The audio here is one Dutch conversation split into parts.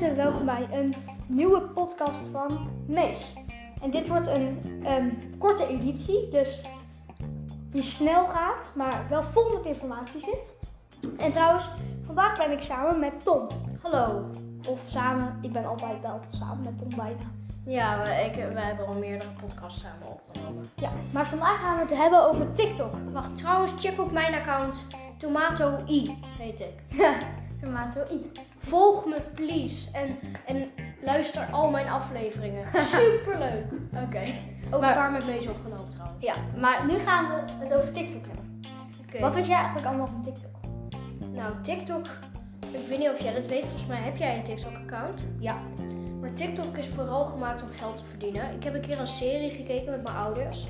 mensen, welkom bij een nieuwe podcast van Mees. En dit wordt een, een korte editie, dus die snel gaat, maar wel vol met informatie zit. En trouwens, vandaag ben ik samen met Tom. Hallo. Of samen, ik ben altijd wel samen met Tom bijna. Ja, wij, ik, wij hebben al meerdere podcasts samen opgenomen. Ja, maar vandaag gaan we het hebben over TikTok. Wacht, trouwens, check op mijn account. Tomato I heet ik. Tomato I. Volg me, please. En, en luister al mijn afleveringen. Superleuk. Oké. Ook Maar- een paar met Mees opgenomen trouwens. Ja, maar nu gaan we het over TikTok hebben. Oké. Wat weet jij eigenlijk allemaal van TikTok? Nou, TikTok. Ik weet niet of jij dat weet. Volgens mij heb jij een TikTok-account. Ja. Maar TikTok is vooral gemaakt om geld te verdienen. Ik heb een keer een serie gekeken met mijn ouders.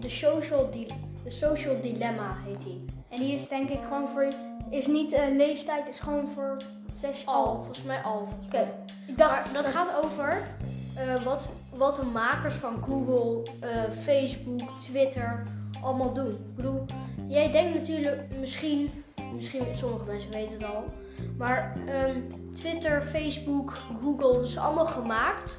The Social, Di- The Social Dilemma heet die. En die is denk ik gewoon voor, is niet eh, leeftijd, is gewoon voor zes Al, volgens mij al. Oké. Ik Maar dacht dat gaat over eh, wat, wat de makers van Google, eh, Facebook, Twitter allemaal doen. Ik bedoel, jij denkt natuurlijk misschien, misschien sommige mensen weten het al, maar ehm, Twitter, Facebook, Google, is allemaal gemaakt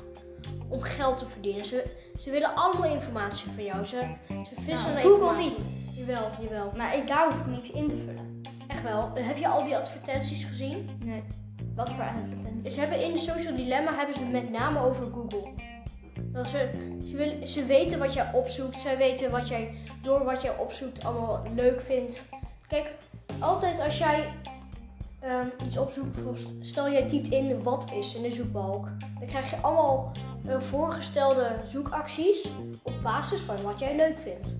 om geld te verdienen. Ze, ze willen allemaal informatie van jou. Ze, ze vissen Nou, Google informatie. Jawel, jawel. Maar ik, daar hoef ik niks in te vullen. Wel. Heb je al die advertenties gezien? Nee. Wat voor advertenties? Ze hebben in de social dilemma hebben ze het met name over Google. Dat ze, ze, willen, ze weten wat jij opzoekt. Zij weten wat jij door wat jij opzoekt allemaal leuk vindt. Kijk, altijd als jij ehm, iets opzoekt, stel jij typt in wat is in de zoekbalk. Dan krijg je allemaal eh, voorgestelde zoekacties op basis van wat jij leuk vindt.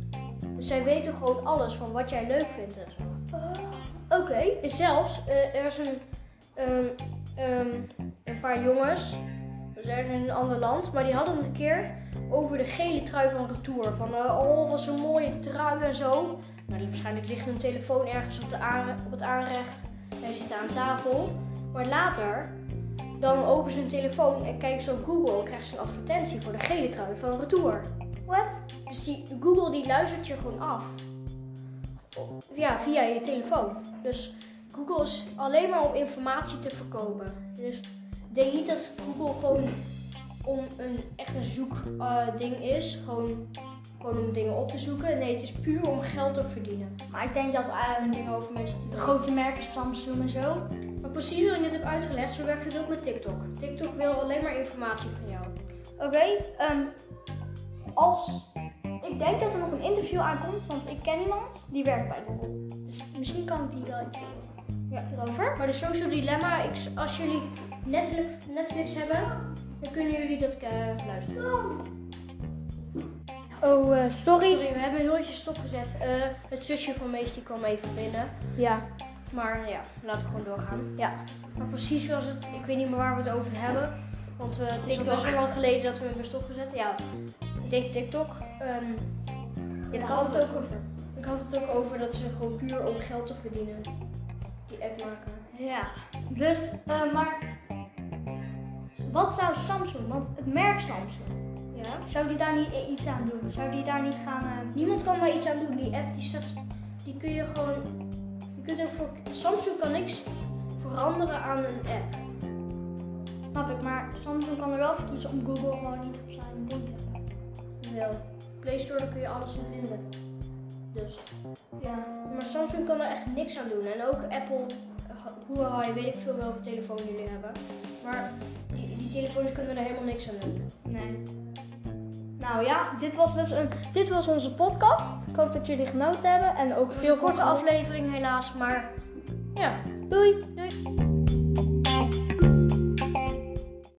Dus zij weten gewoon alles van wat jij leuk vindt en. En zelfs, eh, er is een, ehm, ehm, een paar jongens, we zijn in een ander land, maar die hadden een keer over de gele trui van Retour. Van, eh, oh, wat zo'n mooie trui en zo. Nou, waarschijnlijk ligt hun telefoon ergens op, de op het aanrecht. Hij zit aan tafel. Maar later, dan openen ze hun telefoon en kijken ze op Google en krijgen ze een advertentie voor de gele trui van Retour. What? Dus die, Google die luistert je gewoon af. Ja, via je telefoon. Dus Google is alleen maar om informatie te verkopen. Dus ik denk niet dat Google gewoon om een echt een zoekding is. Gewoon, gewoon om dingen op te zoeken. Nee, het is puur om geld te verdienen. Maar ik denk dat uh, Dingen over mensen te de grote merken, Samsung en zo. Maar precies wat ik net heb uitgelegd, zo werkt het ook met TikTok. TikTok wil alleen maar informatie van jou. Oké. ehm, als... Ik denk dat er nog een interview aankomt, want ik ken iemand die werkt bij Google. Dus misschien kan ik die wel iets Ja. erover. Maar de Social Dilemma, ik, als jullie Netflix, Netflix hebben, dan kunnen jullie dat eh, luisteren. Oh, eh, sorry. Sorry, we hebben heel even stopgezet. Eh, het zusje van Mees die kwam even binnen. Ja. Maar ja, laten we gewoon doorgaan. Ja. Maar precies zoals het, ik weet niet meer waar we het over hebben. Want het is al best wel lang geleden dat we hem hebben stopgezet. Ja, ik denk TikTok. Je ik, had het ook over. ik had het ook over dat ze gewoon puur om geld te verdienen. Die app maken. Ja. Dus, eh, maar... Wat zou Samsung, want het merk Samsung, Ja. zou die daar niet iets aan doen? Zou die daar niet gaan... eh, Niemand kan daar iets aan doen. Die app die staat, die kun je gewoon. Je kunt er voor, Samsung kan niks veranderen aan een app. Snap ik, maar Samsung kan er wel voor kiezen om Google gewoon niet op zijn ding te hebben. Wel. Play Store daar kun je alles in vinden. Dus. Ja. Maar Samsung kan er echt niks aan doen. En ook Apple, Huawei, weet ik veel welke telefoon jullie hebben. Maar die, die telefoons kunnen er helemaal niks aan doen. Nee. Nou ja, dit was dus een, dit was onze podcast. Ik hoop dat jullie genoten hebben en ook veel korte aflevering helaas, maar ja. Doei! Doei!